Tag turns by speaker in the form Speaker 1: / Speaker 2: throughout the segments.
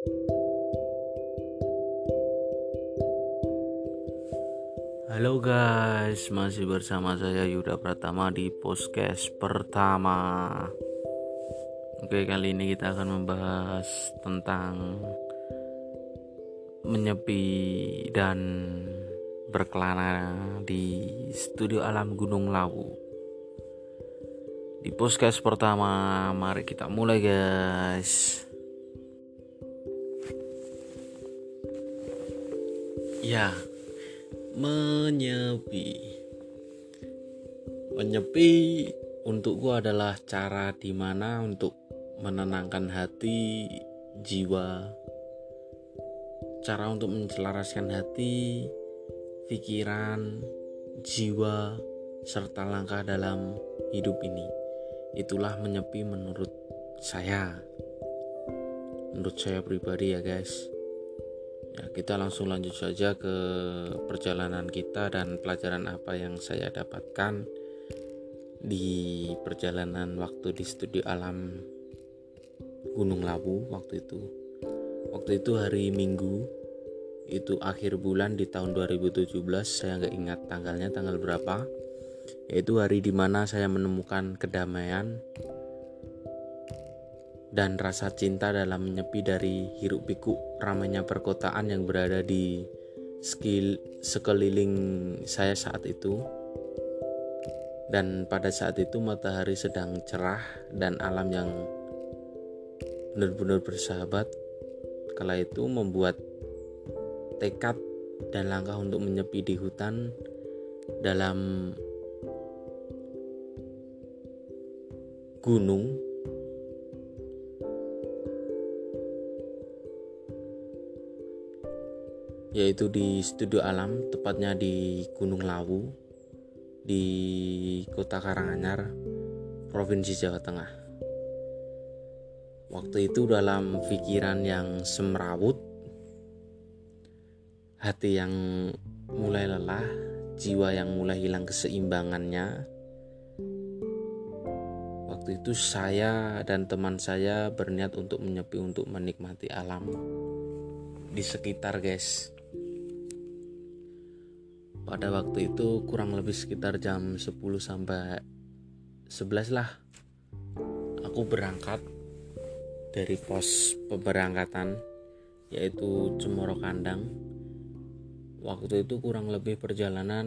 Speaker 1: Halo guys, masih bersama saya Yuda Pratama di podcast pertama. Oke, kali ini kita akan membahas tentang menyepi dan berkelana di studio alam Gunung Lawu. Di podcast pertama, mari kita mulai guys. Ya, menyepi. Menyepi untukku adalah cara di mana untuk menenangkan hati jiwa. Cara untuk mencelaraskan hati pikiran jiwa serta langkah dalam hidup ini. Itulah menyepi menurut saya. Menurut saya pribadi ya guys Ya, kita langsung lanjut saja ke perjalanan kita dan pelajaran apa yang saya dapatkan di perjalanan waktu di studio alam Gunung Lawu waktu itu. Waktu itu hari Minggu, itu akhir bulan di tahun 2017, saya nggak ingat tanggalnya tanggal berapa. Yaitu hari di mana saya menemukan kedamaian dan rasa cinta dalam menyepi dari hiruk pikuk ramainya perkotaan yang berada di skill sekeliling saya saat itu. Dan pada saat itu matahari sedang cerah dan alam yang benar-benar bersahabat. Kala itu membuat tekad dan langkah untuk menyepi di hutan dalam gunung yaitu di Studio Alam, tepatnya di Gunung Lawu, di Kota Karanganyar, Provinsi Jawa Tengah. Waktu itu dalam pikiran yang semrawut, hati yang mulai lelah, jiwa yang mulai hilang keseimbangannya. Waktu itu saya dan teman saya berniat untuk menyepi untuk menikmati alam di sekitar guys pada waktu itu kurang lebih sekitar jam 10 sampai 11 lah. Aku berangkat dari pos pemberangkatan yaitu Cemoro Kandang. Waktu itu kurang lebih perjalanan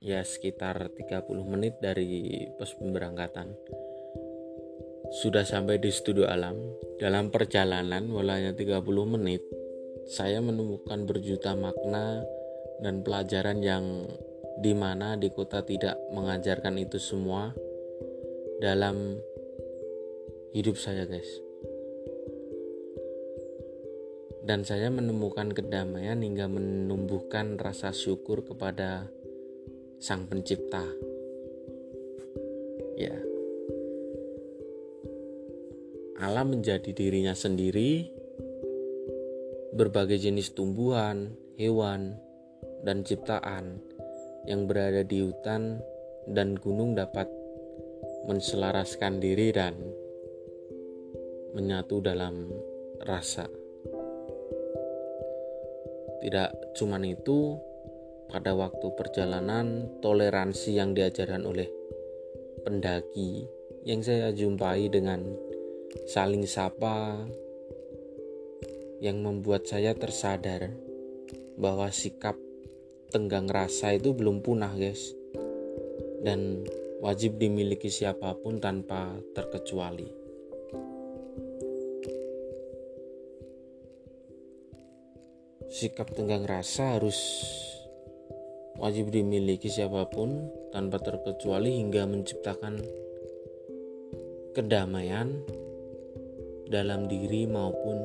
Speaker 1: ya sekitar 30 menit dari pos pemberangkatan. Sudah sampai di studio alam. Dalam perjalanan walanya 30 menit saya menemukan berjuta makna dan pelajaran yang di mana di kota tidak mengajarkan itu semua dalam hidup saya guys. Dan saya menemukan kedamaian hingga menumbuhkan rasa syukur kepada sang pencipta. Ya. Alam menjadi dirinya sendiri berbagai jenis tumbuhan, hewan, dan ciptaan yang berada di hutan dan gunung dapat menselaraskan diri dan menyatu dalam rasa. Tidak cuma itu, pada waktu perjalanan toleransi yang diajarkan oleh pendaki yang saya jumpai dengan saling sapa yang membuat saya tersadar bahwa sikap tenggang rasa itu belum punah guys dan wajib dimiliki siapa pun tanpa terkecuali sikap tenggang rasa harus wajib dimiliki siapa pun tanpa terkecuali hingga menciptakan kedamaian dalam diri maupun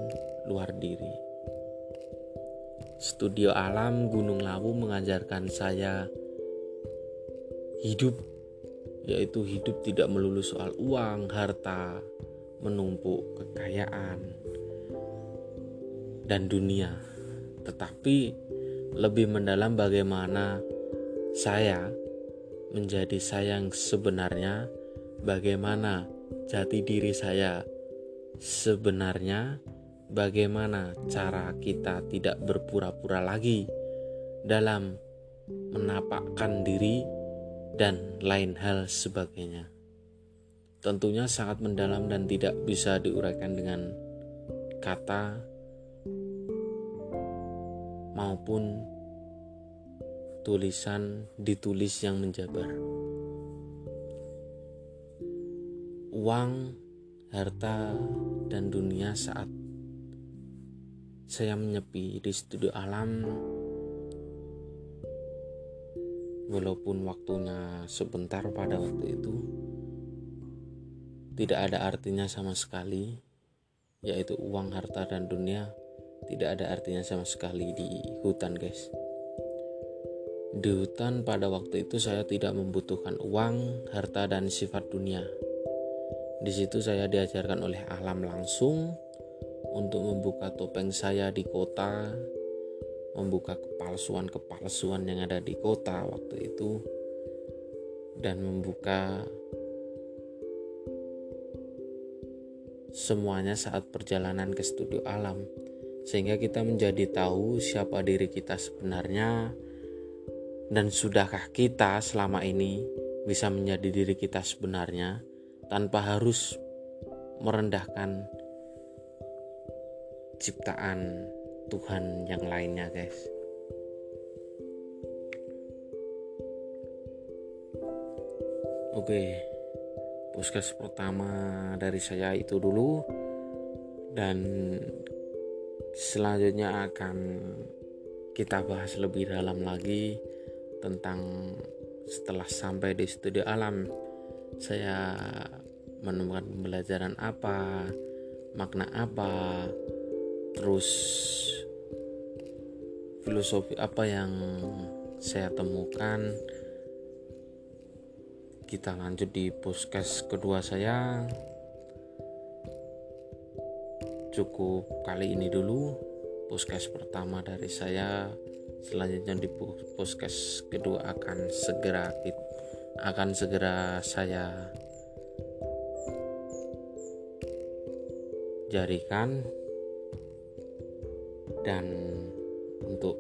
Speaker 1: luar diri. Studio Alam Gunung Lawu mengajarkan saya hidup yaitu hidup tidak melulu soal uang, harta, menumpuk kekayaan dan dunia, tetapi lebih mendalam bagaimana saya menjadi sayang sebenarnya, bagaimana jati diri saya sebenarnya bagaimana cara kita tidak berpura-pura lagi dalam menapakkan diri dan lain hal sebagainya. Tentunya sangat mendalam dan tidak bisa diuraikan dengan kata maupun tulisan ditulis yang menjabar. Uang, harta, dan dunia saat saya menyepi di studio alam. Walaupun waktunya sebentar pada waktu itu tidak ada artinya sama sekali yaitu uang harta dan dunia. Tidak ada artinya sama sekali di hutan guys. Di hutan pada waktu itu saya tidak membutuhkan uang, harta, dan sifat dunia. Di situ saya diajarkan oleh alam langsung untuk membuka topeng saya di kota, membuka kepalsuan-kepalsuan yang ada di kota waktu itu, dan membuka semuanya saat perjalanan ke studio alam, sehingga kita menjadi tahu siapa diri kita sebenarnya dan sudahkah kita selama ini bisa menjadi diri kita sebenarnya tanpa harus merendahkan ciptaan Tuhan yang lainnya, guys? Oke, podcast pertama dari saya itu dulu, dan selanjutnya akan kita bahas lebih dalam lagi tentang setelah sampai di studio alam saya menemukan pembelajaran apa makna apa terus filosofi apa yang saya temukan? Kita lanjut di podcast kedua saya. Cukup kali ini dulu podcast pertama dari saya. Selanjutnya di podcast kedua akan segera akan segera saya jarikan dan untuk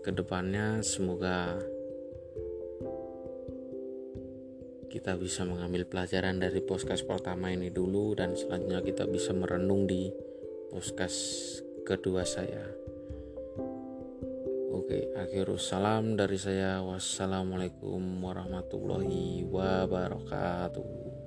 Speaker 1: ke depannya semoga kita bisa mengambil pelajaran dari podcast pertama ini dulu dan selanjutnya kita bisa merenung di podcast kedua saya. Oke, akhirus salam dari saya. Wassalamualaikum warahmatullahi wabarakatuh.